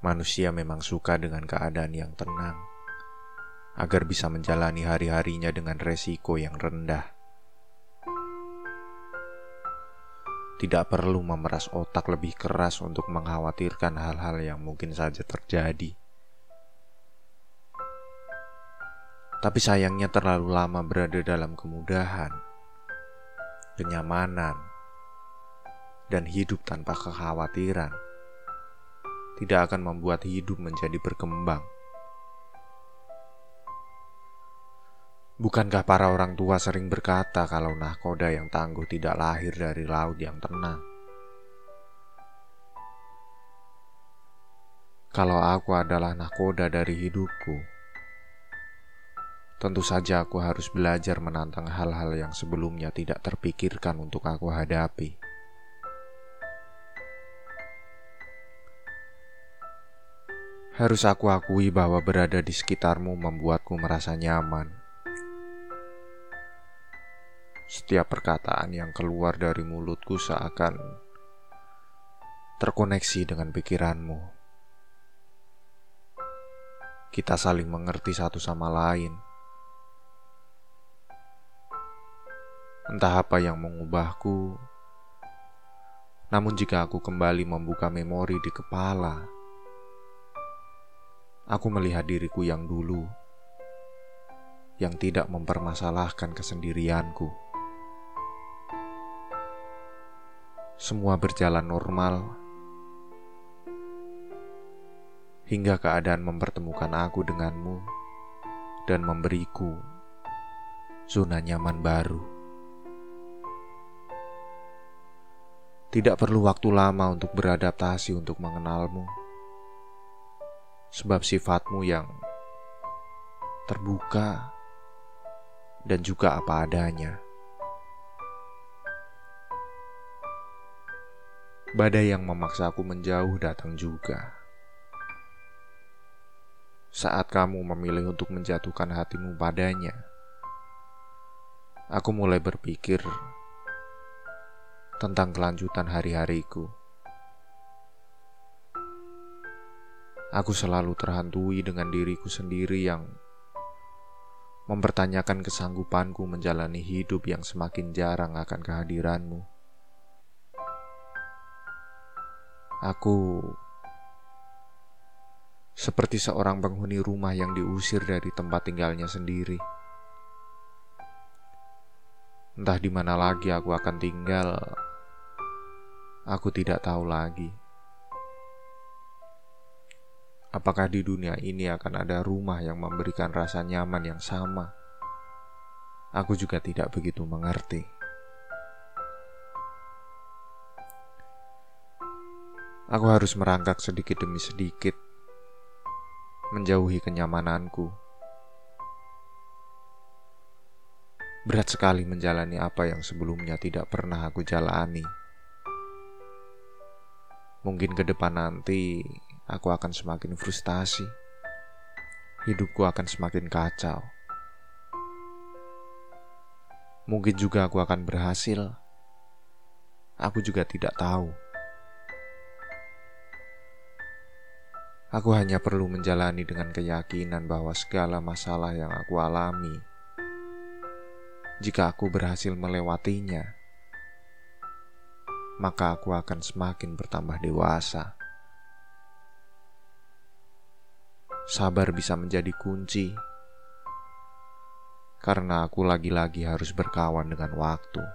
Manusia memang suka dengan keadaan yang tenang, agar bisa menjalani hari-harinya dengan resiko yang rendah. Tidak perlu memeras otak lebih keras untuk mengkhawatirkan hal-hal yang mungkin saja terjadi. Tapi sayangnya terlalu lama berada dalam kemudahan, kenyamanan, dan hidup tanpa kekhawatiran tidak akan membuat hidup menjadi berkembang. Bukankah para orang tua sering berkata kalau nahkoda yang tangguh tidak lahir dari laut yang tenang? Kalau aku adalah nahkoda dari hidupku, tentu saja aku harus belajar menantang hal-hal yang sebelumnya tidak terpikirkan untuk aku hadapi. Harus aku akui bahwa berada di sekitarmu membuatku merasa nyaman. Setiap perkataan yang keluar dari mulutku seakan terkoneksi dengan pikiranmu. Kita saling mengerti satu sama lain. Entah apa yang mengubahku, namun jika aku kembali membuka memori di kepala, Aku melihat diriku yang dulu, yang tidak mempermasalahkan kesendirianku. Semua berjalan normal hingga keadaan mempertemukan aku denganmu dan memberiku zona nyaman baru. Tidak perlu waktu lama untuk beradaptasi untuk mengenalmu sebab sifatmu yang terbuka dan juga apa adanya. Badai yang memaksa aku menjauh datang juga. Saat kamu memilih untuk menjatuhkan hatimu padanya, aku mulai berpikir tentang kelanjutan hari-hariku. Aku selalu terhantui dengan diriku sendiri yang mempertanyakan kesanggupanku menjalani hidup yang semakin jarang akan kehadiranmu. Aku seperti seorang penghuni rumah yang diusir dari tempat tinggalnya sendiri. Entah di mana lagi aku akan tinggal, aku tidak tahu lagi. Apakah di dunia ini akan ada rumah yang memberikan rasa nyaman yang sama? Aku juga tidak begitu mengerti. Aku harus merangkak sedikit demi sedikit, menjauhi kenyamananku. Berat sekali menjalani apa yang sebelumnya tidak pernah aku jalani. Mungkin ke depan nanti aku akan semakin frustasi. Hidupku akan semakin kacau. Mungkin juga aku akan berhasil. Aku juga tidak tahu. Aku hanya perlu menjalani dengan keyakinan bahwa segala masalah yang aku alami, jika aku berhasil melewatinya, maka aku akan semakin bertambah dewasa. Sabar bisa menjadi kunci. Karena aku lagi-lagi harus berkawan dengan waktu.